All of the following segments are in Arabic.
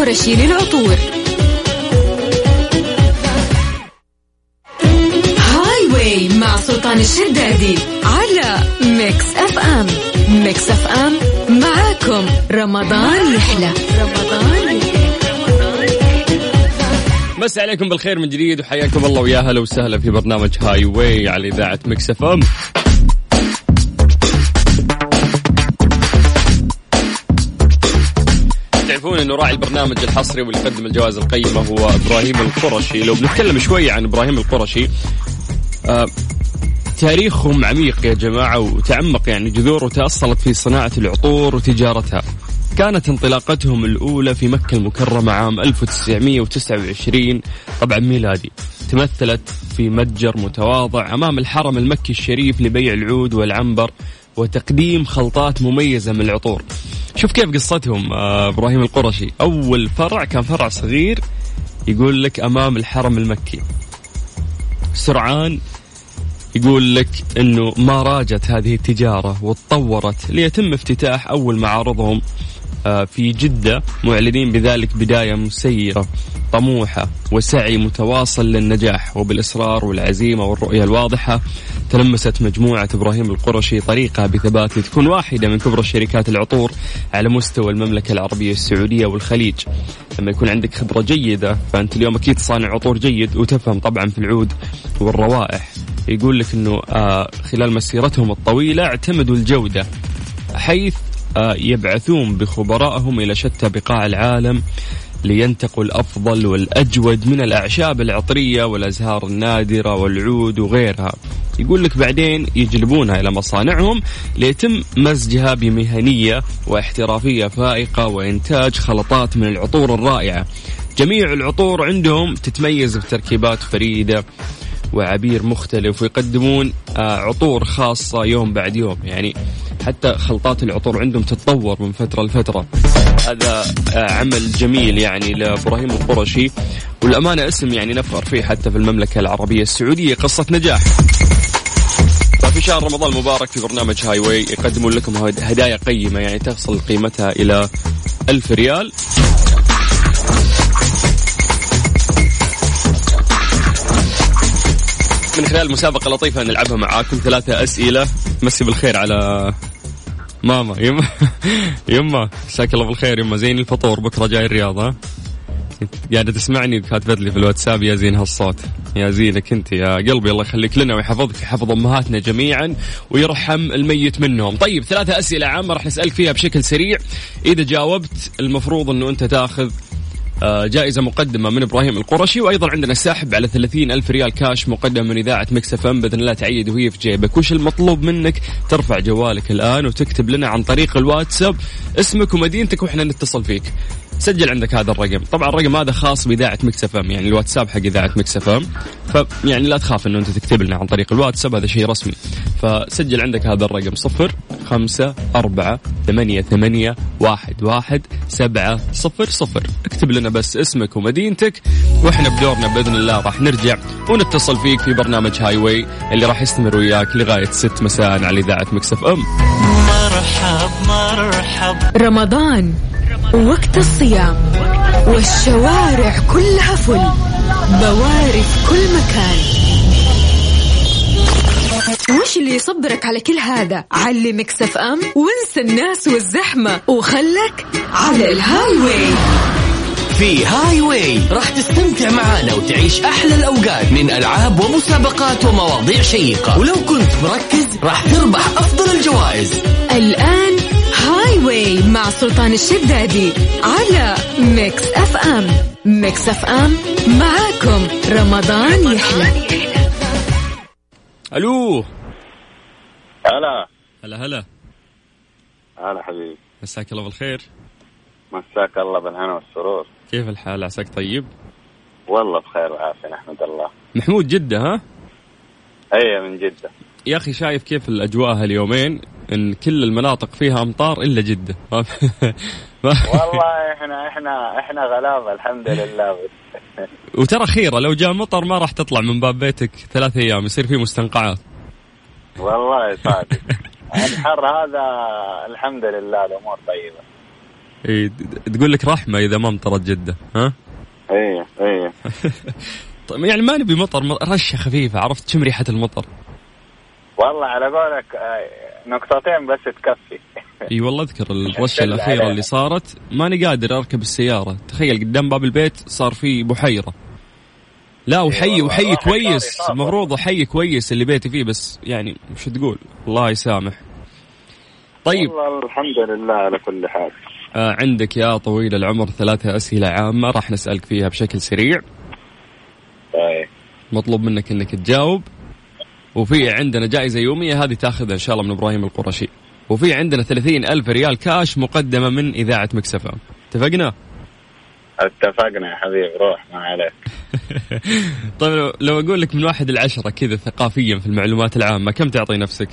القرشي للعطور. Highway مع سلطان الشدادي على Mix FM. Mix FM معاكم. رمضان يحلى. رمضان مسي عليكم بالخير من جديد وحياكم الله ويا هلا وسهلا في برنامج Highway على إذاعة Mix FM. تعرفون إنه راعي البرنامج الحصري واللي يقدم الجوائز القيمة هو إبراهيم القرشي. لو بنتكلم شوية عن إبراهيم القرشي آه تاريخهم عميق يا جماعة وتعمق يعني جذوره تأصلت في صناعة العطور وتجارتها. كانت انطلاقتهم الأولى في مكة المكرمة عام 1929 طبعا ميلادي. تمثلت في متجر متواضع أمام الحرم المكي الشريف لبيع العود والعنبر وتقديم خلطات مميزة من العطور. شوف كيف قصتهم آه إبراهيم القرشي. أول فرع كان فرع صغير يقول لك أمام الحرم المكي. سرعان يقول لك إنه ما راجت هذه التجارة وتطورت ليتم افتتاح أول معارضهم آه، في جدة معلنين بذلك بداية مسيرة طموحة وسعي متواصل للنجاح وبالإصرار والعزيمة والرؤية الواضحة. تلمست مجموعة إبراهيم القرشي طريقة بثبات لتكون واحدة من كبرى الشركات العطور على مستوى المملكة العربية السعودية والخليج. لما يكون عندك خبرة جيدة فأنت اليوم أكيد صانع عطور جيد وتفهم طبعا في العود والروائح. يقول لك أنه آه، خلال مسيرتهم الطويلة اعتمدوا الجودة حيث آه، يبعثون بخبرائهم إلى شتى بقاع العالم لينتقوا الأفضل والأجود من الأعشاب العطرية والأزهار النادرة والعود وغيرها. يقول لك بعدين يجلبونها إلى مصانعهم ليتم مزجها بمهنية واحترافية فائقة وإنتاج خلطات من العطور الرائعة. جميع العطور عندهم تتميز بتركيبات فريدة وعبير مختلف ويقدمون آه، عطور خاصة يوم بعد يوم. يعني حتى خلطات العطور عندهم تتطور من فترة لفترة. هذا آه، عمل جميل يعني لإبراهيم القرشي والأمانة اسم يعني نفخر فيه حتى في المملكة العربية السعودية قصة نجاح. في شهر رمضان المبارك في برنامج هاي واي يقدمون لكم هدايا قيمة يعني تصل قيمتها إلى ألف ريال. من خلال مسابقة لطيفة نلعبها معاكم ثلاثة أسئلة. مسي بالخير على ماما يما يما مساك الله بالخير يما زين الفطور بكرة جاي الرياض ها؟ قاعدة تسمعني كاتبت لي في الواتساب يا زين هالصوت. يا زينك أنت يا قلبي الله يخليك لنا ويحفظك ويحفظ أمهاتنا جميعا ويرحم الميت منهم. طيب ثلاثة أسئلة عامة راح نسألك فيها بشكل سريع. إذا جاوبت المفروض إنه أنت تاخذ جائزة مقدمة من إبراهيم القرشي وأيضا عندنا سحب على 30 ألف ريال كاش مقدم من إذاعة Mix FM. بإذن الله تعيد وهي في جيبك وش المطلوب منك؟ ترفع جوالك الآن وتكتب لنا عن طريق الواتساب اسمك ومدينتك وإحنا نتصل فيك. سجل عندك هذا الرقم. طبعا الرقم هذا خاص بإذاعة Mix FM يعني الواتساب حق إذاعة Mix FM. فيعني لا تخاف إنه أنت تكتب لنا عن طريق الواتساب هذا شيء رسمي. فسجل عندك هذا الرقم صفر خمسة أربعة ثمانية ثمانية واحد واحد سبعة صفر صفر. اكتب لنا بس اسمك ومدينتك وإحنا بدورنا بإذن الله راح نرجع ونتصل فيك في برنامج Highway اللي راح يستمر وياك لغاية 6 مساء على إذاعة Mix FM. مرحب مرحب. رمضان وقت الصيام والشوارع كلها فل. بواري في كل مكان. وش اللي يصبرك على كل هذا؟ على Mix FM؟ وانسى الناس والزحمة. وخلك على ال Highway في Highway راح تستمتع معانا وتعيش أحلى الأوقات من ألعاب ومسابقات ومواضيع شيقة. ولو كنت مركز راح تربح أفضل الجوائز. الآن Highway مع سلطان الشدادي على Mix FM. Mix FM معاكم. رمضان يحلى. ألو. هلا. هلا هلا. هلا حبيبي. مساك الله بالخير. مساك الله بالهنا والسرور. كيف الحال؟ عساك طيب؟ والله بخير وعافية نحمد الله. محمود جدة ها؟ اي من جدة. يا أخي شايف كيف الأجواء هاليومين؟ إن كل المناطق فيها أمطار إلا جدة. والله إحنا إحنا إحنا غلابة الحمد لله. وترى خيرة لو جاء مطر ما راح تطلع من باب بيتك ثلاث أيام يصير في مستنقعات. والله صادق. الحر هذا الحمد لله الأمور طيبة. د- تقول لك رحمة إذا ما مطرت جدة ها؟ إيه إيه طيب يعني ما نبي مطر رشة خفيفة عرفت؟ شم ريحة المطر. والله على قولك آه، نقطتين بس تكفي. إي والله أذكر الرشة الأخيرة. اللي صارت. ماني قادر أركب السيارة. تخيل قدام باب البيت صار في بحيرة. لا وحي وحي كويس. المفروض حي كويس اللي بيتي فيه بس يعني وش تقول. الله يسامح. طيب. والله الحمد لله على كل حال. آه عندك يا طويل العمر ثلاثة أسئلة عامة راح نسألك فيها بشكل سريع. طيب. مطلوب منك إنك تجاوب. وفي عندنا جائزة يومية هذه تاخذها إن شاء الله من إبراهيم القرشي. وفي عندنا 30 ألف ريال كاش مقدمة من إذاعة مكسفة. اتفقنا؟ اتفقنا يا حبيبي روح ما عليك. طيب لو- أقول لك من واحد لعشرة كذا ثقافيا في المعلومات العامة كم تعطي نفسك؟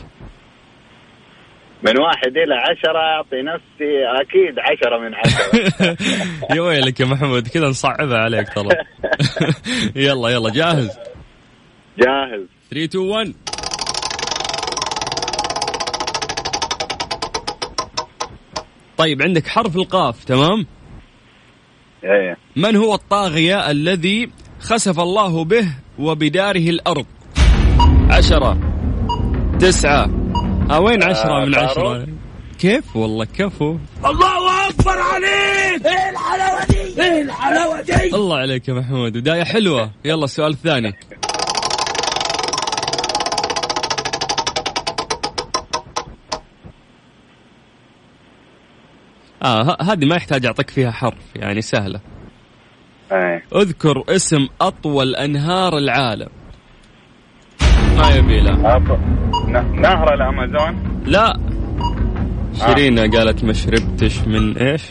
من واحد إلى عشرة أعطي نفسي أكيد عشرة من عشرة. يا ويلك يا محمود كذا نصعبها عليك ترى. يلا يلا جاهز. جاهز. 3 2 1 طيب عندك حرف القاف تمام؟ إيه. من هو الطاغية الذي خسف الله به وبداره الأرض؟ عشرة تسعة. آه وين عشرة آه، من عشرة. كيف؟ والله كفو. الله عليك! يا محمود. بداية حلوة. يلا السؤال الثاني آه ه- هذه ما يحتاج أعطيك فيها حرف يعني سهلة. إيه. اذكر اسم أطول أنهار العالم. ما يبي لا نهر الأمازون؟ لا. شيرينا قالت ما شربتش من إيش؟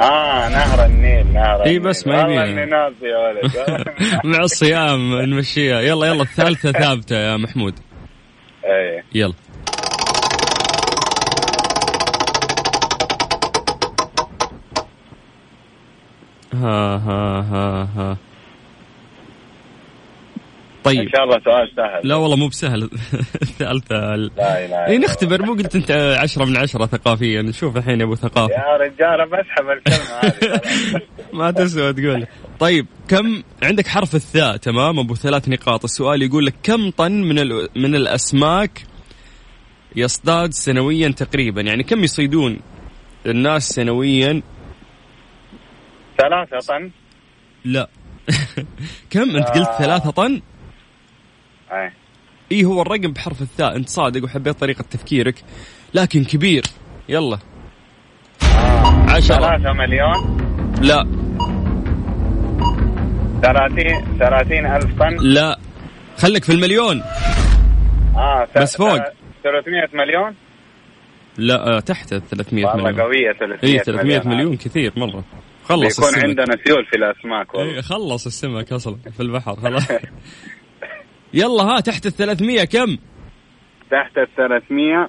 آه نهر النيل نهر النيل. بس ما والله يبيها. إني ناسي يا ولد. مع الصيام نمشيها. يلا يلا الثالثة ثابتة يا محمود. إيه. يلا. ها ها ها ها. طيب. إن شاء الله سؤال سهل. لا والله مو بسهل. الثالثة لا اي إلا نختبر. مو قلت أنت عشرة من عشرة ثقافيا. نشوف الحين يا أبو ثقافة. يا رجال بسحب الكلمة هذه. ما تسوى تقول. طيب كم عندك حرف الثاء تمام أبو ثلاث نقاط. السؤال يقول لك كم طن من ال... من الأسماك يصطاد سنويا تقريبا؟ يعني كم يصيدون الناس سنويا ثلاثة؟ طن لا. كم؟ انت قلت آه. ثلاثة؟ طن إيه اي هو الرقم بحرف الثاء. انت صادق وحبيت طريقة تفكيرك. لكن كبير. يلا. عشرة. ثلاثة مليون؟ لا. ثلاثين ثلاثين ألف طن؟ لا. خليك في المليون. آه بس فوق. ث- 300 مليون؟ لا آه، تحت ال 300 والله مليون. قوية 300 اي 300 مليون كثير مرة. خلص بيكون السمك. عندنا سيول في الأسماك والله. إيه، خلص السمك أصلا في البحر خلاص. يلا ها تحت ال 300 كم؟ تحت ال 300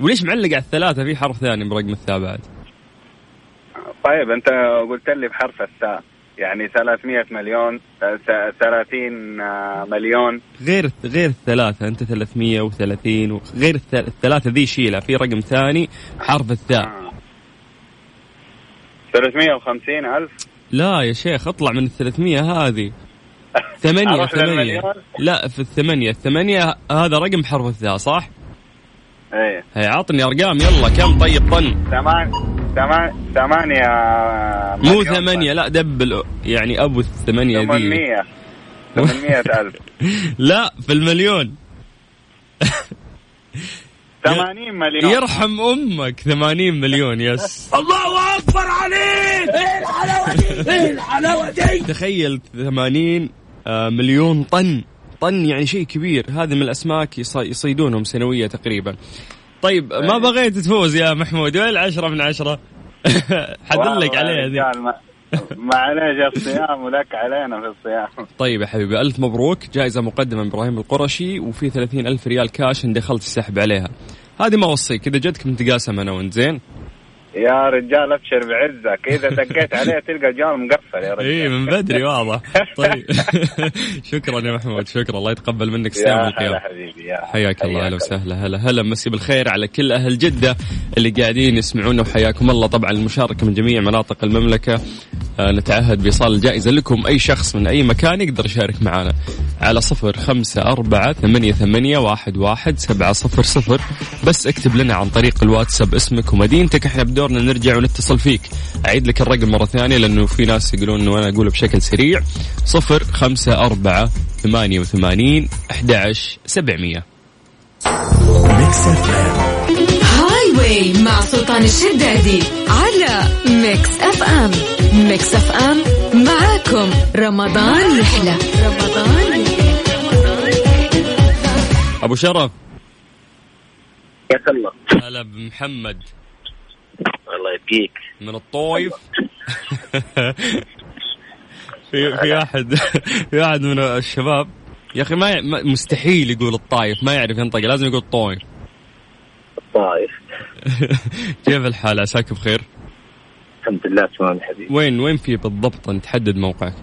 وليش معلق على الثلاثة؟ في حرف ثاني برقم الثاء بعد؟ طيب أنت قلت لي بحرف الثاء. يعني 300 مليون آه، ث- 30 آه، مليون. غير غير الثلاثة أنت 330 و- غير الث- الثلاثة ذي شيلها في رقم ثاني حرف الثاء. آه. 350 ألف؟ لا يا شيخ اطلع من ال 300 هذه. ثمانية ثمانية؟ لا في الثمانية. الثمانية هذا رقم حرف الثاء صح؟ إيه. هي عطني أرقام يلا كم؟ طيب طن؟ ثمان ثمان ثمانية مو ثمانية لا دبل يعني أبو الثمانية ذي. 800 800 ألف. لا في المليون. 80 مليون. يرحم أمك 80 مليون يس. تخيل 80 آه، مليون طن. طن يعني شيء كبير. هذه من الأسماك يص- يصيدونهم سنوية تقريبا. طيب ما بغيت تفوز يا محمود. وين العشرة من عشرة؟ حدلك والله عليها يا معليش الصيام ولك علينا في الصيام. طيب يا حبيبي ألف مبروك. جائزة مقدمة من إبراهيم القرشي وفي ثلاثين ألف ريال كاش إن دخلت السحب عليها. هذه ما أوصيك إذا جتك نتقاسم أنا وأنت زين؟ يا رجال أبشر بعزك. إذا دقيت عليه تلقى جوال مقفل يا رجال. اي من بدري واضح. طيب. شكرا يا محمود شكرا. الله يتقبل منك يا هلا القيام. حبيبي يا حياك الله أهلا وسهلا. هلا هلا. مسي بالخير على كل أهل جدة اللي قاعدين يسمعونا وحياكم الله. طبعا المشاركة من جميع مناطق المملكة. نتعهد بإيصال الجائزة لكم. أي شخص من أي مكان يقدر يشارك معنا على صفر خمسة أربعة ثمانية, ثمانية واحد, واحد سبعة صفر صفر. بس اكتب لنا عن طريق الواتساب اسمك ومدينتك. إحنا بدورنا نرجع ونتصل فيك. أعيد لك الرقم مرة ثانية لأنه في ناس يقولون أنه أنا أقوله بشكل سريع. صفر خمسة أربعة ثمانية وثمانين أحد سبعمية. Highway مع سلطان الشدادي على Mix FM Mix FM معاكم رمضان يحلى. رمضان يحلى. أبو شرف. حياك الله. هلا بمحمد. الله يبقيك. من الطايف. في في واحد في واحد من الشباب. يا أخي ما, مستحيل يقول الطايف ما يعرف ينطق لازم يقول الطويف. الطائف كيف الحال؟ عساك بخير؟ الحمد لله تمام حبيبي. وين وين في بالضبط أنت تحدد موقعك؟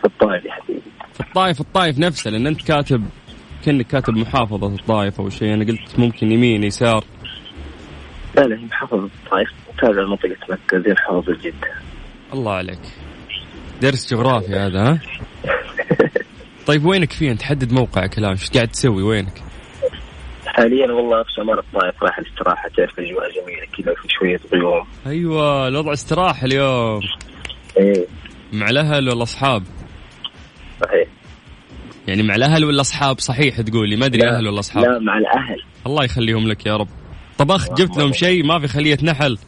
في الطائف يا حبيبي. في الطايف الطايف نفسه لأن أنت كاتب كأنك كاتب محافظة الطايف أو شيء. أنا قلت ممكن يمين يسار. لا لا محافظة الطائف. تابع منطقة مكة زي محافظة جدة الله عليك. درس جغرافيا هذا ها؟ طيب وينك فيه؟ أنت حدد موقعك الآن. إيش قاعد تسوي؟ وينك؟ حاليا والله في شمال الطائف رايح الاستراحة تعرف الأجواء جميلة كذا في شوية غيوم. أيوه الوضع استراحة اليوم. إيه. مع الأهل ولا أصحاب؟ صحيح. يعني مع الأهل ولا أصحاب؟ صحيح تقول لي ما أدري أهل ولا أصحاب. لا مع الأهل. الله يخليهم لك يا رب. طبخت جبت لهم شيء؟ ما في خلية نحل؟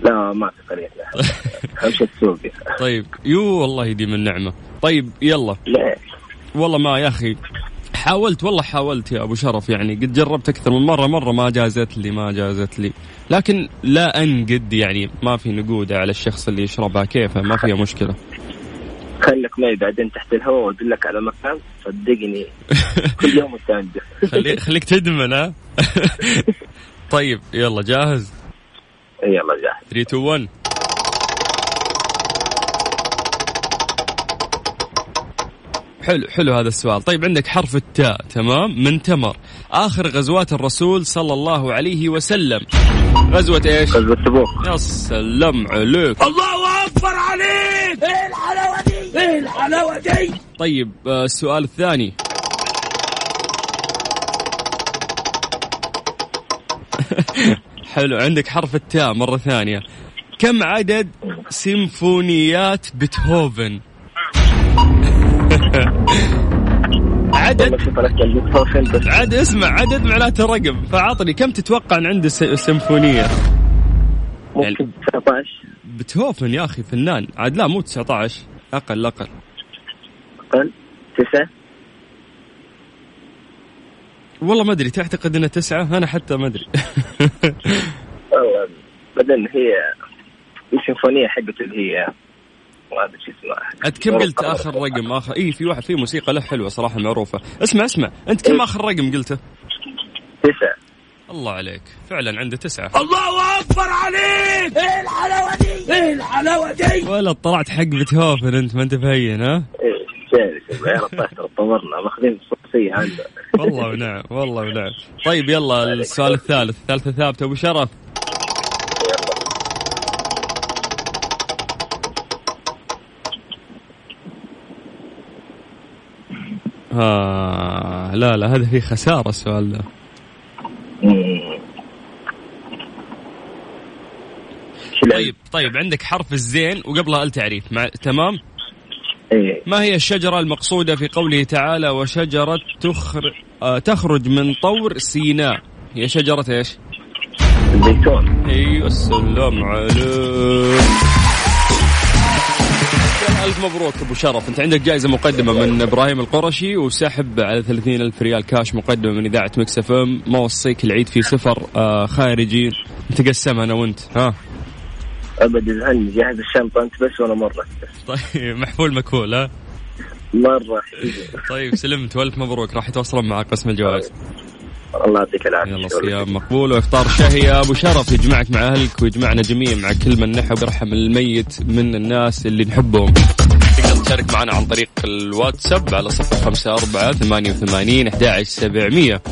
لا ما في قرية لا امشي السوق طيب يو والله يديم النعمة. طيب يلا. لا. والله ما يا أخي. حاولت والله حاولت يا أبو شرف يعني قد جربت أكثر من مرة مرة ما جازت لي ما جازت لي. لكن لا أنقد يعني ما في نقوده على الشخص اللي يشربها كيفه؟ ما فيها مشكلة. خليك معي بعدين تحت الهواء وأدلك على مكان صدقني. كل يوم وتنجح خلي خليك تدمن ها؟ طيب يلا جاهز؟ يلا جاهز. 3 2 1 حلو حلو هذا السؤال. طيب عندك حرف التاء تمام؟ من تمر. آخر غزوات الرسول صلى الله عليه وسلم. غزوة إيش؟ غزوة تبوك. يا سلام عليك. الله أكبر عليك! إيه الحلاوة دي؟ إيه الحلاوة دي؟ طيب آه، السؤال الثاني. حلو عندك حرف التاء مرة ثانية. كم عدد سيمفونيات بيتهوفن؟ عدد. عد اسمع عدد معناته رقم فعطني كم تتوقع ان عنده س- سيمفونية؟ ممكن 19 بيتهوفن يا أخي فنان. عاد لا مو 19 أقل أقل. أقل؟ 9 والله ما أدري تعتقد انه تسعة؟ أنا حتى ما أدري. والله بعدين هي السيمفونية حقته اللي هي ما ادري شو اسمها أنت كم قلت آخر رقم؟ اخر اي في واحد في موسيقى له حلوة صراحة معروفة. اسمع اسمع. أنت كم آخر رقم قلته؟ 9 الله عليك. فعلا عنده تسعة. الله أكبر عليك! إيه الحلاوة دي؟ إيه الحلاوة دي؟ ولا طلعت حق بيتهوفن أنت ما أنت فهين ها؟ إيه جالس عيال الطائف ترى طورنا ماخذين عنده والله ونعم والله ونعم. طيب يلا السؤال الثالث. ثالثة ثابت أبو شرف. آه لا لا هذا فيه خسارة السؤال ده؟ طيب طيب عندك حرف الزين وقبلها التعريف مع تمام؟ إيه. ما هي الشجرة المقصودة في قوله تعالى وشجرة تخر... آه تخرج من طور سيناء؟ هي شجرة إيش؟ الزيتون أيوه السلام عليك ألف مبروك أبو شرف. أنت عندك جائزة مقدمة من إبراهيم القرشي وسحب على 30 ألف ريال كاش مقدمة من إذاعة Mix FM. ما وصيك العيد في سفر آه خارجي نتقسم أنا وأنت. ها؟ ابدا هني جهز الشنطة أنت بس وأنا مرة. طيب محفول مكفول ها؟ مرة. طيب سلمت وألف مبروك راح يتواصلون مع قسم الجوائز. الله يعطيك العافية. يلا صيام مقبول وإفطار شهي. يا أبو شرف يجمعك مع أهلك ويجمعنا جميع مع كل من نحب يرحم الميت من الناس اللي نحبهم. تقدر تشارك معنا عن طريق الواتساب على صفر خمسة أربعة ثمانية وثمانين أحد سبعمية.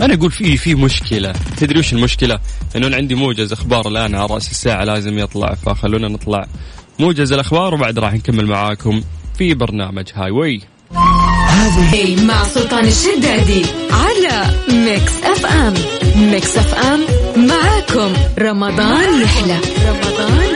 أنا أقول في في مشكلة. تدري وش المشكلة؟ إنه أنا عندي موجز أخبار الآن على رأس الساعة لازم يطلع فخلونا نطلع. موجز الأخبار وبعد راح نكمل معاكم في برنامج Highway هذه مع سلطان الشدادي على Mix FM. Mix FM معاكم. رمضان يحلى. رمضان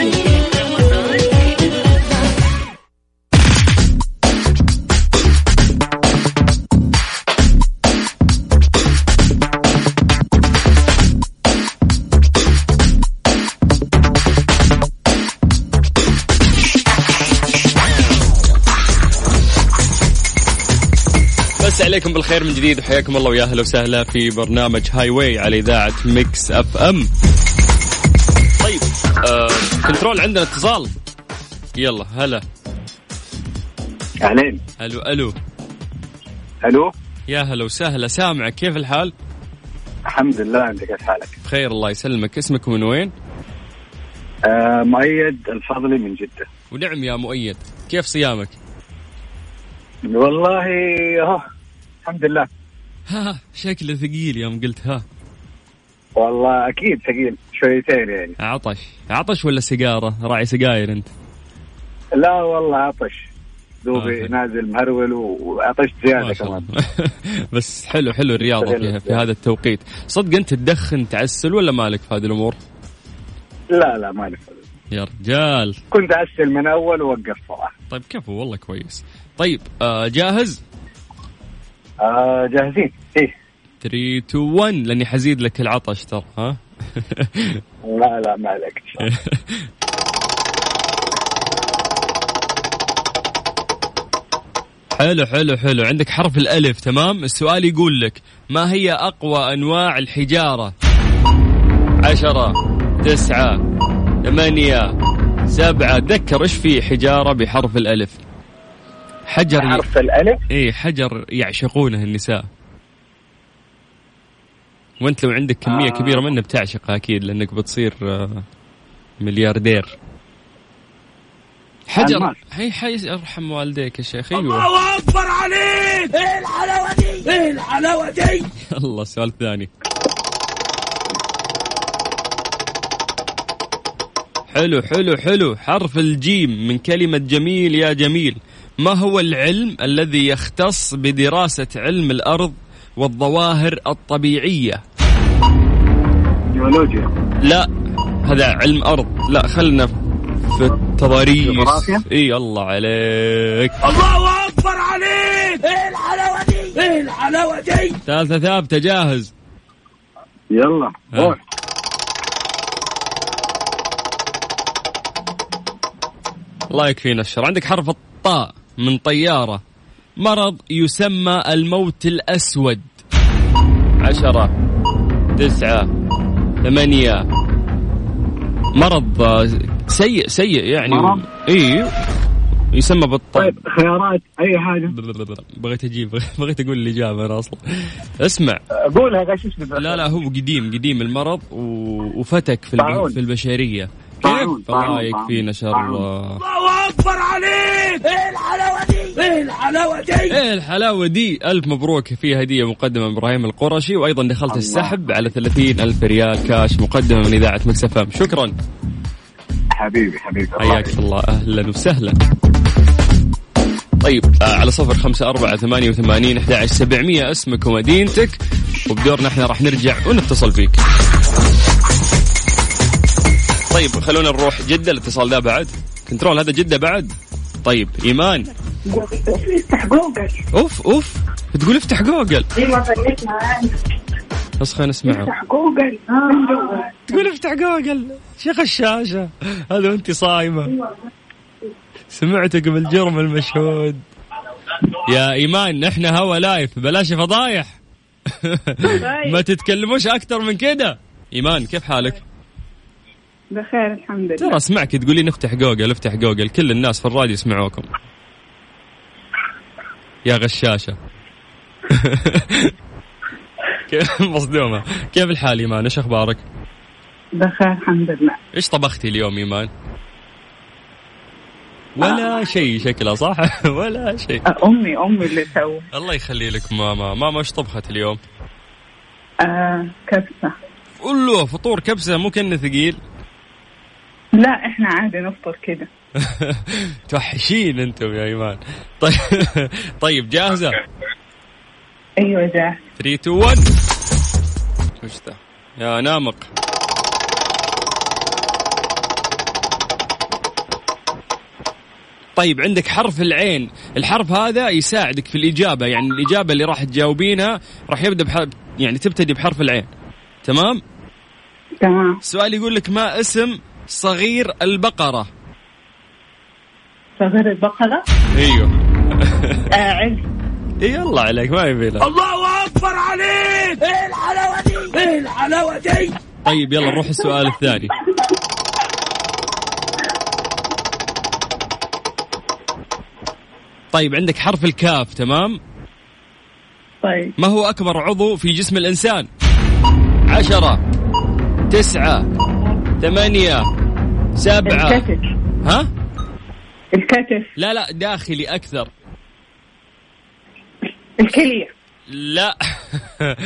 عليكم بالخير من جديد وحياكم الله ويا أهلا وسهلا في برنامج Highway على إذاعة Mix FM. طيب آه كنترول عندنا اتصال. يلا هلا أهلين ألو ألو ألو يا هلا وسهلا سامعك كيف الحال؟ الحمد لله أنت كيف حالك؟ بخير الله يسلمك اسمك من وين؟ آه مؤيد الفضلي من جدة ونعم يا مؤيد كيف صيامك؟ والله اهو الحمد لله. ها شكله ثقيل يوم قلت ها. والله أكيد ثقيل شويتين يعني. عطش. عطش ولا سيجارة؟ راعي سجاير أنت. لا والله عطش. دوبي آه. نازل مهرول وعطشت زيادة كمان. بس حلو حلو الرياضة. فيها في هذا التوقيت. صدق أنت تدخن تعسل ولا مالك في هذه الأمور؟ لا لا ما نفع يا رجال. كنت أسل من أول ووقفت صراحة. طيب كفو والله كويس. طيب آه جاهز؟ آه جاهزين. إيه. 3 2 1 لأني حزيد لك العطش ترى ها؟ لا لا ما عليك. حلو حلو حلو. عندك حرف الألف تمام؟ السؤال يقول لك ما هي أقوى أنواع الحجارة؟ عشرة تسعة ثمانية سبعة. تذكر إيش في حجارة بحرف الألف؟ حجر حرف الألف؟ إيه حجر يعشقونه النساء. وأنت لو عندك كمية آه. كبيرة منه بتعشقها أكيد لأنك بتصير آه، ملياردير. حجر. هي حي ارحم والديك يا شيخ. أيوه. الله أكبر عليك! إيه الحلاوة دي؟ إيه الحلاوة دي؟ الله السؤال الثاني حلو حلو حلو. حرف الجيم من كلمة جميل يا جميل. ما هو العلم الذي يختص بدراسة علم الأرض والظواهر الطبيعية؟ جيولوجيا. لا هذا علم أرض. لا خلنا في التضاريس؟ إي الله عليك. الله أكبر عليك! إيه الحلاوة دي؟ إيه الحلاوة دي؟ ثالثة ثابتة جاهز. يلا ها. روح الله يكفينا الشر. عندك حرف الطاء. من طيارة. مرض يسمى الموت الأسود. عشرة تسعة ثمانية. مرض سيء سيء يعني. مرض؟ إي يسمى بالطاء طيب خيارات أي حاجة؟ بغيت أجيب بغيت أقول الإجابة أنا أصلا. اسمع. قولها لا لا هو قديم قديم المرض. وفتك في. في البشرية. طاعون، كيف الله طاعون، يكفينا شر طاعون. آه، الله أكبر عليك. إيه الحلاوة دي؟ إيه الحلاوة دي؟ إيه الحلاوة دي؟ ألف مبروك في هدية مقدمة من إبراهيم القرشي وأيضا دخلت السحب على 30 ألف ريال كاش مقدمة من إذاعة مكسفه شكرا. حبيبي حبيبي. حياك الله. أهلا وسهلا. طيب آه على صفر خمسة أربعة ثمانية وثمانين أحد عشر سبعمية. اسمك ومدينتك وبدورنا إحنا راح نرجع ونتصل فيك. طيب خلونا نروح جدة الاتصال ده بعد. كنترول هذا جدة بعد. طيب إيمان. افتح جوجل أوف أوف. تقول افتح جوجل. فنيت معانا بس خلينا نسمعه. افتح جوجل تقول افتح جوجل. شيخ الشاشة. هذا وانت صايمة. سمعتك بالجرم المشهود. يا إيمان إحنا هوا live. بلاش فضايح. ما تتكلموش أكثر من كده. إيمان كيف حالك؟ بخير الحمد لله. ترى اسمعك تقولين افتح جوجل افتح جوجل كل الناس في الراديو يسمعوكم. يا غشاشة. كيف مصدومة؟ كيف الحال إيمان؟ إيش أخبارك؟ بخير الحمد لله. إيش طبختي اليوم إيمان؟ ولا شيء شكلها صح؟ ولا شيء. أمي أمي اللي سوت الله يخلي لك ماما. ماما إيش طبخت اليوم؟ آه كبسة. قول له فطور كبسة مو كأنه ثقيل. لا إحنا عادي نفطر كده. توحشين أنتم يا إيمان. طيب طيب جاهزة؟ أيوة جاهز 3 2 1 وش ذا يا نامق. طيب عندك حرف العين. الحرف هذا يساعدك في الإجابة. يعني الإجابة اللي راح تجاوبينها راح يبدأ بحرف يعني تبتدي بحرف العين. تمام؟ تمام. السؤال يقول لك ما اسم صغير البقرة. صغير البقرة؟ أيوه. آه عز إي الله عليك ما يبي لك الله أكبر عليك! إيه الحلاوه دي؟ إيه الحلاوه دي؟ طيب يلا نروح السؤال الثاني. طيب عندك حرف الكاف تمام؟ طيب. ما هو أكبر عضو في جسم الإنسان؟ عشرة تسعة ثمانية سبعة. الكتف. ها؟ الكتف. لا لا داخلي أكثر. الكلية. لا.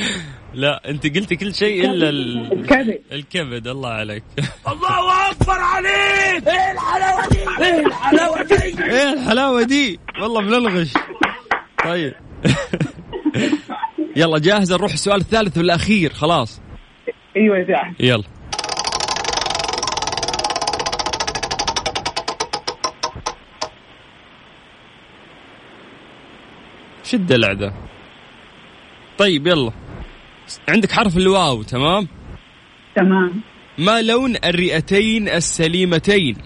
لا أنت قلت كل شيء إلا ال... الكبد. الكبد الله عليك. الله أكبر عليك! إيه الحلاوة دي؟ إيه الحلاوة دي؟ إيه الحلاوة دي؟ والله بنلغش طيب. يلا جاهزة نروح السؤال الثالث والأخير خلاص. أيوة جاهز. يلا. شو الدلع ده طيب يلا. عندك حرف الواو تمام؟ تمام. ما لون الرئتين السليمتين؟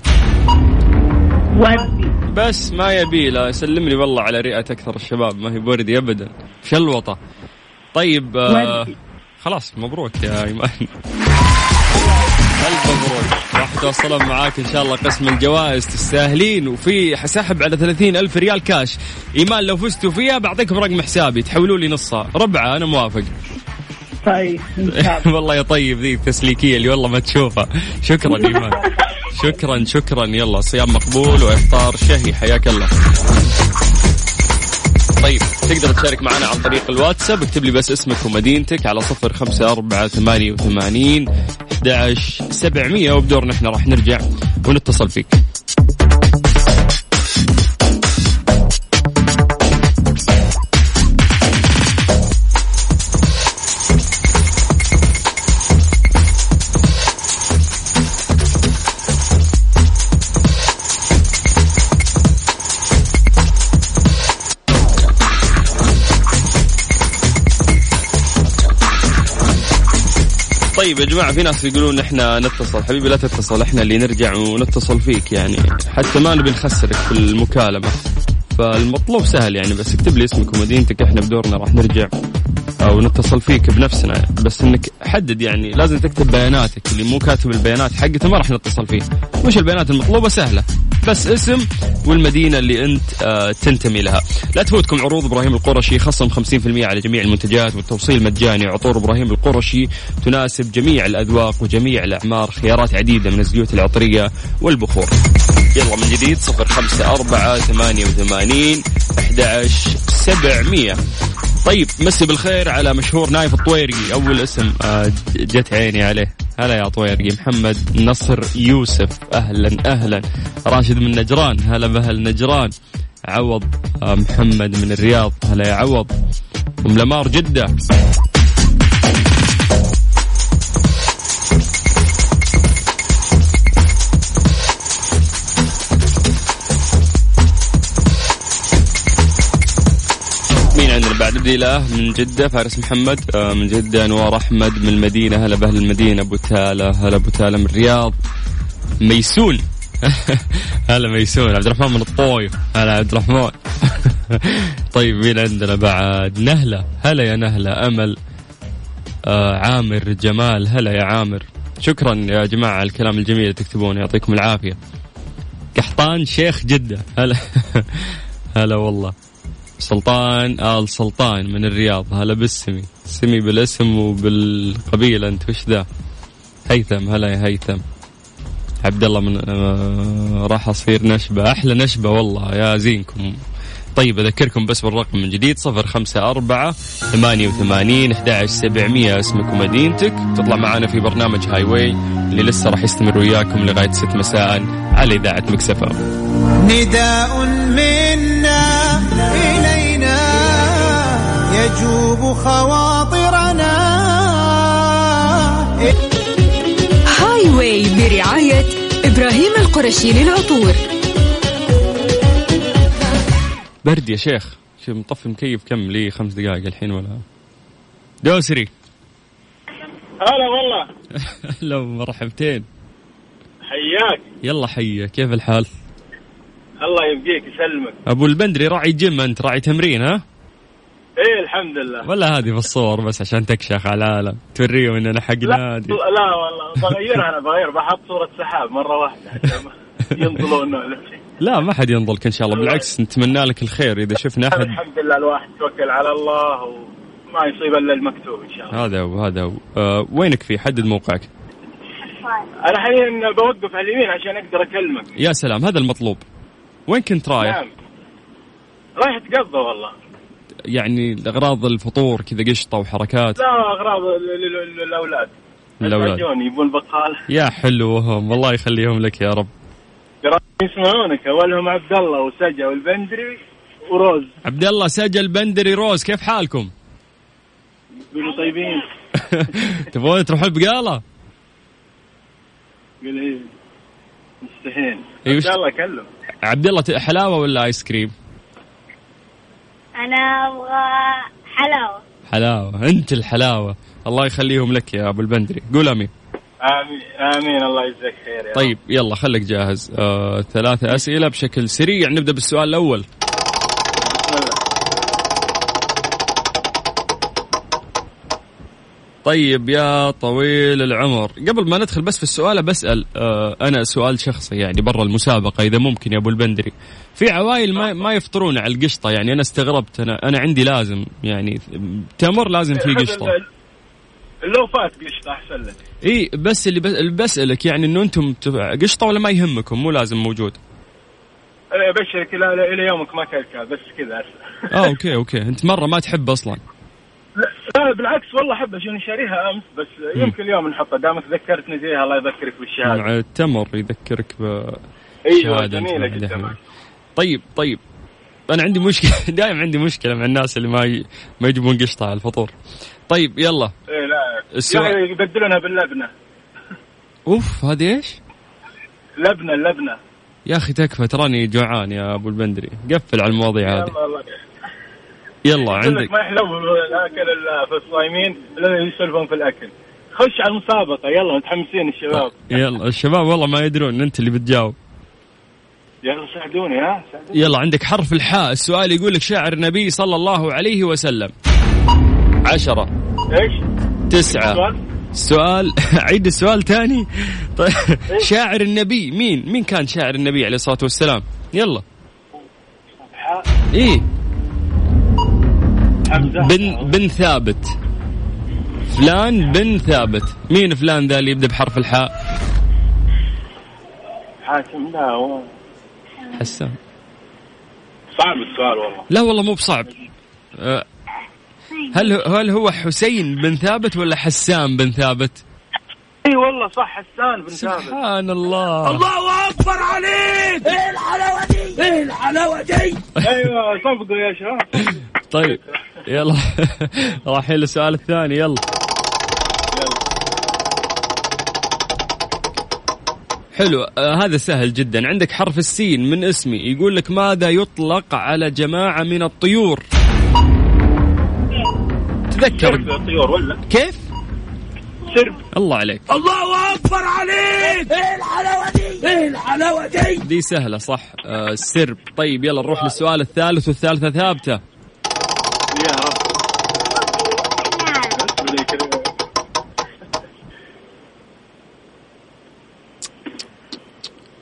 وردي. بس ما يبي لا سلم لي والله على رئة أكثر الشباب ما هي بوردي أبدا. شلوطة. طيب آه. خلاص مبروك يا إيمان. ألف مبروك راح توصلون معاك إن شاء الله قسم الجوائز. تستاهلين وفي حسحب على 30 ألف ريال كاش. إيمان لو فزتوا فيها بعطيكم رقم حسابي. تحولوا لي نصها. ربعة أنا موافق. طيب والله يا طيب ذي التسليكية اللي والله ما تشوفها. شكرا إيمان. شكرا شكرا. يلا صيام مقبول وإفطار شهي. حياك الله. طيب تقدر تشارك معنا عن طريق الواتساب. اكتب لي بس اسمك ومدينتك على صفر خمسة أربعة ثمانية وثمانين أحد سبعمية وبدورنا إحنا راح نرجع ونتصل فيك. طيب يا جماعة في ناس يقولون إحنا نتصل. حبيبي لا تتصل إحنا اللي نرجع ونتصل فيك يعني. حتى ما نبي نخسرك في المكالمة. فالمطلوب سهل يعني بس اكتب لي اسمك ومدينتك إحنا بدورنا راح نرجع. أو نتصل فيك بنفسنا. بس إنك حدد يعني لازم تكتب بياناتك اللي مو كاتب البيانات حقته ما راح نتصل فيه. وش البيانات المطلوبة سهلة. بس اسم والمدينة اللي أنت آه تنتمي لها. لا تفوتكم عروض إبراهيم القرشي خصم 50% على جميع المنتجات والتوصيل مجاني. عطور إبراهيم القرشي تناسب جميع الأذواق وجميع الأعمار خيارات عديدة من الزيوت العطرية والبخور. يلا من جديد صفر خمسة أربعة ثمانية وثمانين أحد سبعمية. طيب مسي بالخير على مشهور نايف الطويرقي أول اسم آه، جت عيني عليه. هلا يا طويرقي محمد نصر يوسف. أهلا أهلا. راشد من نجران. هلا بأهل نجران. عوض آه، محمد من الرياض. هلا يا عوض. أم لمار جدة. عندنا بعد بدي له من جدة فارس محمد آه، من جدة أنوار أحمد من المدينة هلا بأهل المدينة أبو تالة هلا أبو تالة من الرياض. ميسون. هلا ميسون عبد الرحمن من الطويف. هلا عبد الرحمن. طيب مين عندنا بعد؟ نهلة. هلا يا نهلة أمل. آه عامر جمال هلا يا عامر. شكرا يا جماعة على الكلام الجميل اللي تكتبونه يعطيكم العافية. قحطان شيخ جدة هلا. هلا والله. سلطان آل سلطان من الرياض. هلا بالسمي. سمي بالاسم وبالقبيلة. أنت وش ذا؟ هيثم. هلا يا هيثم. عبد الله من آه راح أصير نشبة. أحلى نشبة والله. يا زينكم. طيب أذكركم بس بالرقم من جديد. صفر خمسة أربعة ثمانية وثمانين أحد سبعمية. اسمك ومدينتك تطلع معنا في برنامج Highway اللي لسه راح يستمر وياكم لغاية ست مساء على إذاعة Mix FM نداء منا يجوب خواطرنا. Highway برعاية إبراهيم القرشي للعطور. برد يا شيخ. شو مطفي مكيف كم لي خمس دقائق الحين ولا؟ دوسري هلا والله. لو مرحبتين. حياك. يلا حيا كيف الحال؟ الله يبقيك يسلمك. أبو البندري راعي جيم أنت راعي تمرين ها؟ إيه الحمد لله. ولا هذه في الصور بس عشان تكشخ على العالم. توريهم إننا حق لا, نادي لا والله. بغيرها أنا بغير بحط صورة سحاب ينطلون ولا شيء لا ما حد ينظلك إن شاء الله. بالعكس نتمنى لك الخير. إذا شفنا احد الحمد لله الواحد توكل على الله وما يصيب إلا المكتوب إن شاء الله. هذا هو هذا هو. أه وينك في؟ حدد موقعك. أنا حاليا بوقف على اليمين عشان أقدر أكلمك. يا سلام هذا المطلوب. وين كنت رايح؟ نعم. رايح اتقضى والله. يعني اغراض الفطور كذا قشطة وحركات. لا اغراض ل- ل- ل- الاولاد. يبون بقال. يا حلوهم الله يخليهم لك يا رب. يسمعونك. أولهم عبد الله وسجا والبندري وروز. عبد الله سجل بندري روز كيف حالكم؟ يقولوا طيبين. تبغون تروحون بقالة؟ يقول إيه. مستحيل. عبد الله كلم عبد الله حلاوة ولا آيس كريم؟ أنا أبغى حلاوة. حلاوة. أنت الحلاوة. الله يخليهم لك يا أبو البندري. قول أمين. آمين. آمين. الله يجزاك خير يا طيب يلا خليك جاهز. آه، ثلاثة أسئلة بشكل سريع. نبدأ بالسؤال الأول. طيب يا طويل العمر. قبل ما ندخل بس في السؤال بسأل آه أنا سؤال شخصي يعني برا المسابقة إذا ممكن يا أبو البندري. في عوائل ما, ما يفطرون على القشطة يعني أنا استغربت. أنا أنا عندي لازم يعني تمر لازم في قشطة. لو فات قشطة أحسن لك. إي بس اللي بس- اللي بسألك يعني إنه أنتم تف- قشطة ولا ما يهمكم؟ مو لازم موجود. أبشرك إلى يومك ما كلكها بس كذا. آه okay okay. أنت مرة ما تحب أصلا. لا بالعكس والله أحب عشان شاريها أمس بس يمكن اليوم نحطها دامك ذكرتني زيها الله يذكرك بالشهادة. مع التمر يذكرك ب أيوه جميلة جدا. طيب طيب. أنا عندي مشكلة دائما عندي مشكلة مع الناس اللي ما ي... ما يجيبون قشطة على الفطور. طيب يلا. إيه لا. يعني يبدلونها باللبنة. أوف هذه إيش؟ لبنة اللبنه يا أخي تكفى تراني جوعان يا أبو البندري. قفل على المواضيع هذه. الله يلا عندك. ما يحلو الأكل الا في الصايمين إلا يسولفون في الأكل. خش على المسابقة يلا متحمسين الشباب. يلا الشباب والله ما يدرون أنت اللي بتجاوب. يلا ساعدوني ها؟ ساعدوني. يلا عندك حرف الحاء. السؤال يقول لك شاعر النبي صلى الله عليه وسلم. عشرة. إيش؟ تسعة. سؤال؟ السؤال عيد السؤال تاني. طيب شاعر النبي. مين؟ مين كان شاعر النبي عليه الصلاة والسلام؟ يلا. حاء. إيه. بن بن ثابت. فلان بن ثابت. مين فلان ذا اللي يبدأ بحرف الحاء؟ حاتم لا هو. حسان صعب السؤال والله. لا والله مو بصعب. أه، هل هل هو حسين بن ثابت ولا حسان بن ثابت؟ إي والله صح حسان بن ثابت. سبحان الله. الله أكبر عليك. إيه الحلاوة دي؟ إيه الحلاوة دي؟ أيوه صفقوا يا شباب. طيب يلا. رايحين للسؤال الثاني يلا. حلو. آه هذا سهل جدا. عندك حرف السين من اسمي. يقول لك ماذا يطلق على جماعة من الطيور؟ تذكر. الطيور ولا؟ كيف؟ سرب الله عليك. الله أكبر عليك. إيه الحلاوة دي؟ إيه الحلاوة دي؟ دي سهلة صح. آه السرب. طيب يلا نروح للسؤال الثالث والثالثة ثابتة. يا رب.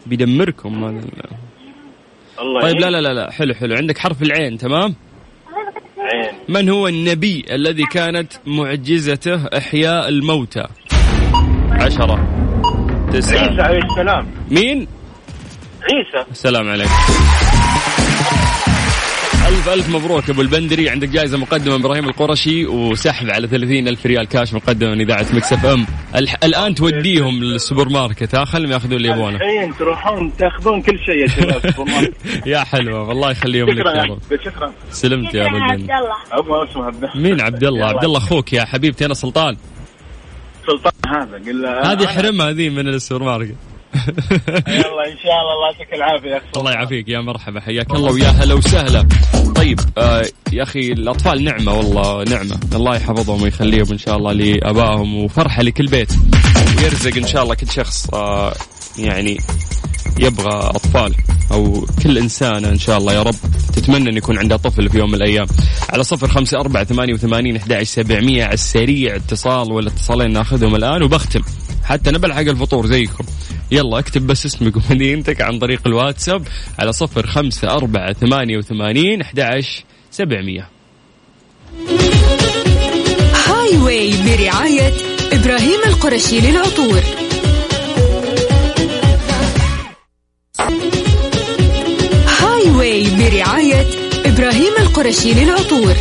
بيدمركم. هذا ال- الله طيب لا لا لا. حلو حلو. عندك حرف العين تمام؟ من هو النبي الذي كانت معجزته إحياء الموتى؟ عشرة. عيسى تسعة عليه السلام. مين؟ عيسى. السلام عليكم. ألف ألف مبروك أبو البندري. عندك جائزة مقدمة من إبراهيم القرشي وسحب على ثلاثين ألف ريال كاش مقدمة من إذاعة Mix FM. الح... الآن توديهم للسوبر ماركت ها خلهم ياخذون اللي يبونه الحين تروحون تاخذون كل شيء يا شباب. يا حلوة. والله يخليهم لك شكرا. يا رب. شكرا. سلمت يا أبو البندري. الله. اسمه هذا مين عبد الله؟ عبد الله أخوك يا حبيبتي أنا سلطان. سلطان هذا. قل له هذه حرمها هذه من السوبر ماركت يلا إن شاء الله الله يعطيك العافية. يا أخي الله يعافيك يا مرحبا حياك الله ويا هلا وسهلا. طيب آه يا أخي الأطفال نعمة والله نعمة. الله يحفظهم ويخليهم إن شاء الله لأبائهم وفرحة لكل بيت. ويرزق إن شاء الله كل شخص آه يعني يبغى أطفال أو كل إنسانة إن شاء الله يا رب. تتمنى أن يكون عندها طفل في يوم من الأيام. على صفر خمسة أربعة ثمانية وثمانين أحد سبعمية على السريع اتصال ولا اتصالين ناخذهم الآن وبختم. حتى نبلع حق الفطور زيكم. يلا اكتب بس اسمك ومدينتك عن طريق الواتساب على صفر خمسة أربعة ثمانية وثمانين أحد سبعمية. هاي واي برعاية إبراهيم القرشي للعطور. Highway برعاية إبراهيم القرشي للعطور.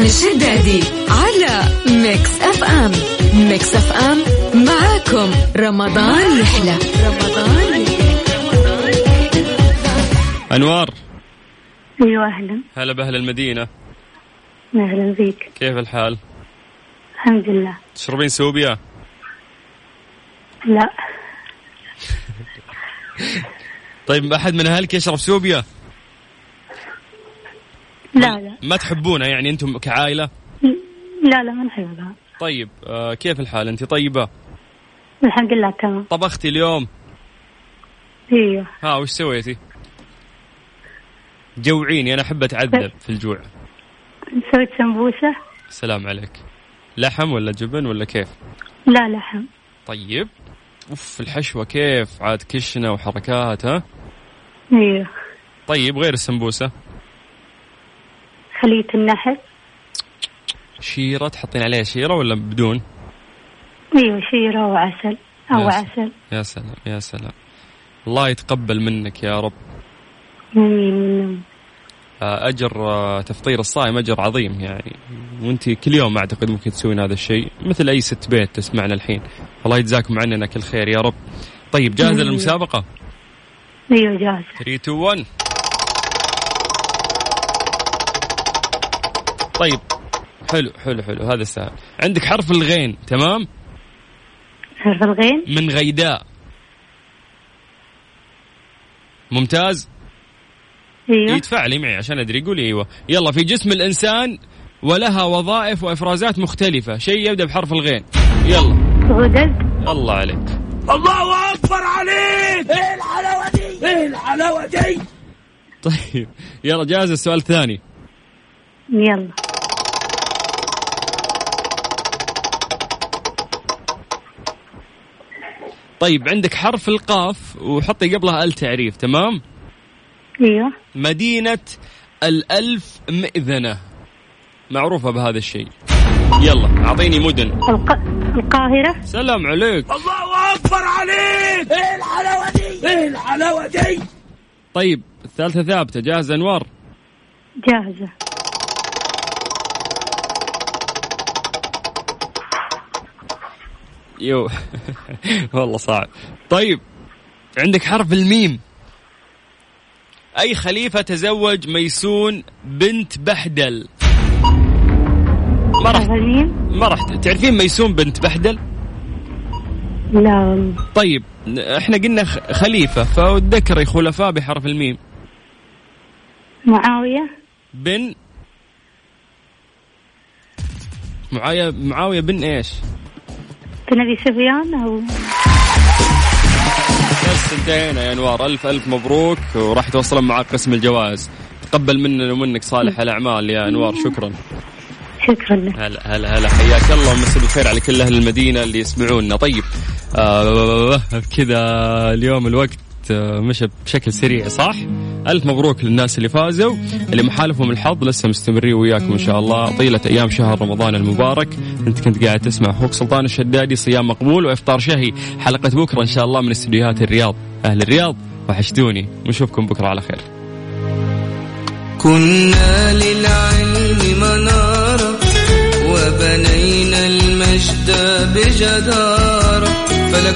سلطان الشدادي على Mix FM. Mix FM معاكم. رمضان يحلى رمضان يحلى. أنوار. أيوه أهلا. هلا بأهل المدينة. أهلا فيك. كيف الحال؟ الحمد لله. تشربين سوبيا؟ لا. طيب أحد من أهلك يشرب سوبيا؟ لا لا. ما تحبونها يعني أنتم كعائلة؟ لا لا ما نحبها طيب آه كيف الحال؟ أنت؟ طيبة؟ الحمد لله تمام. طبختي اليوم؟ إيوه. ها وش سويتي؟ جوعيني أنا أحب أتعذب في الجوع. سويت سمبوسة؟ السلام عليك. لحم ولا جبن ولا كيف؟ لا لحم. طيب. أوف الحشوة كيف؟ عاد كشنة وحركات ها؟ إيوه. طيب غير السمبوسة؟ خلية النحل. شيرة تحطين عليها شيرة ولا بدون؟ أيوه شيرة وعسل أو يا عسل. يا سلام يا سلام. الله يتقبل منك يا رب. آمين آه، أجر آه، تفطير الصائم أجر عظيم يعني. وأنت كل يوم أعتقد ممكن تسوين هذا الشيء مثل أي ست بيت تسمعنا الحين. الله يجزاكم عننا كل خير يا رب. طيب جاهزة مم. للمسابقة؟ أيوه جاهزة. 3 2 1 طيب. حلو حلو حلو. هذا سهل عندك حرف الغين تمام؟ حرف الغين؟ من غيداء. ممتاز؟ أيوه. يتفاعلي معي عشان أدري. قولي أيوه. يلا في جسم الإنسان ولها وظائف وإفرازات مختلفة. شيء يبدأ بحرف الغين. يلا. غدد. الله عليك. الله أكبر عليك! إيه الحلاوة دي؟ إيه الحلاوة دي؟ طيب. يلا جاهز السؤال الثاني. يلا. طيب عندك حرف القاف وحطي قبلها ال تعريف تمام؟ أيوه. مدينة الألف مئذنة. معروفة بهذا الشيء. يلا أعطيني مدن. الق... القاهرة. سلام عليك. الله أكبر عليك! إيه الحلاوة دي؟ إيه الحلاوة دي؟ طيب الثالثة ثابتة جاهزه أنوار؟ جاهزة. يو. والله صعب. طيب عندك حرف الميم أي خليفة تزوج ميسون بنت بحدل؟ ما راح ما راح تعرفين ميسون بنت بحدل؟ لا. طيب إحنا قلنا خليفة فذكري خلفاء بحرف الميم. معاوية. بن معاوية معاوية بن إيش؟ بن ابي سفيان أو بس انتهينا يا انوار. ألف ألف مبروك وراح توصلون معك قسم الجوائز. تقبل مننا ومنك صالح الأعمال يا انوار. شكرا. شكرا لك. هلا هلا هلا. حياك الله ومسي بالخير على كل أهل المدينة اللي يسمعونا طيب آه كذا اليوم الوقت مشى بشكل سريع صح؟ ألف مبروك للناس اللي فازوا اللي محالفهم الحظ لسه مستمرين وياكم إن شاء الله. طيلة أيام شهر رمضان المبارك. أنت كنت قاعد تسمع أخوك سلطان الشدادي صيام مقبول وإفطار شهي. حلقة بكرة إن شاء الله من استديوهات الرياض. أهل الرياض وحشتوني. ونشوفكم بكرة على خير. كنا للعلم منارة وبنينا المجد بجدارة.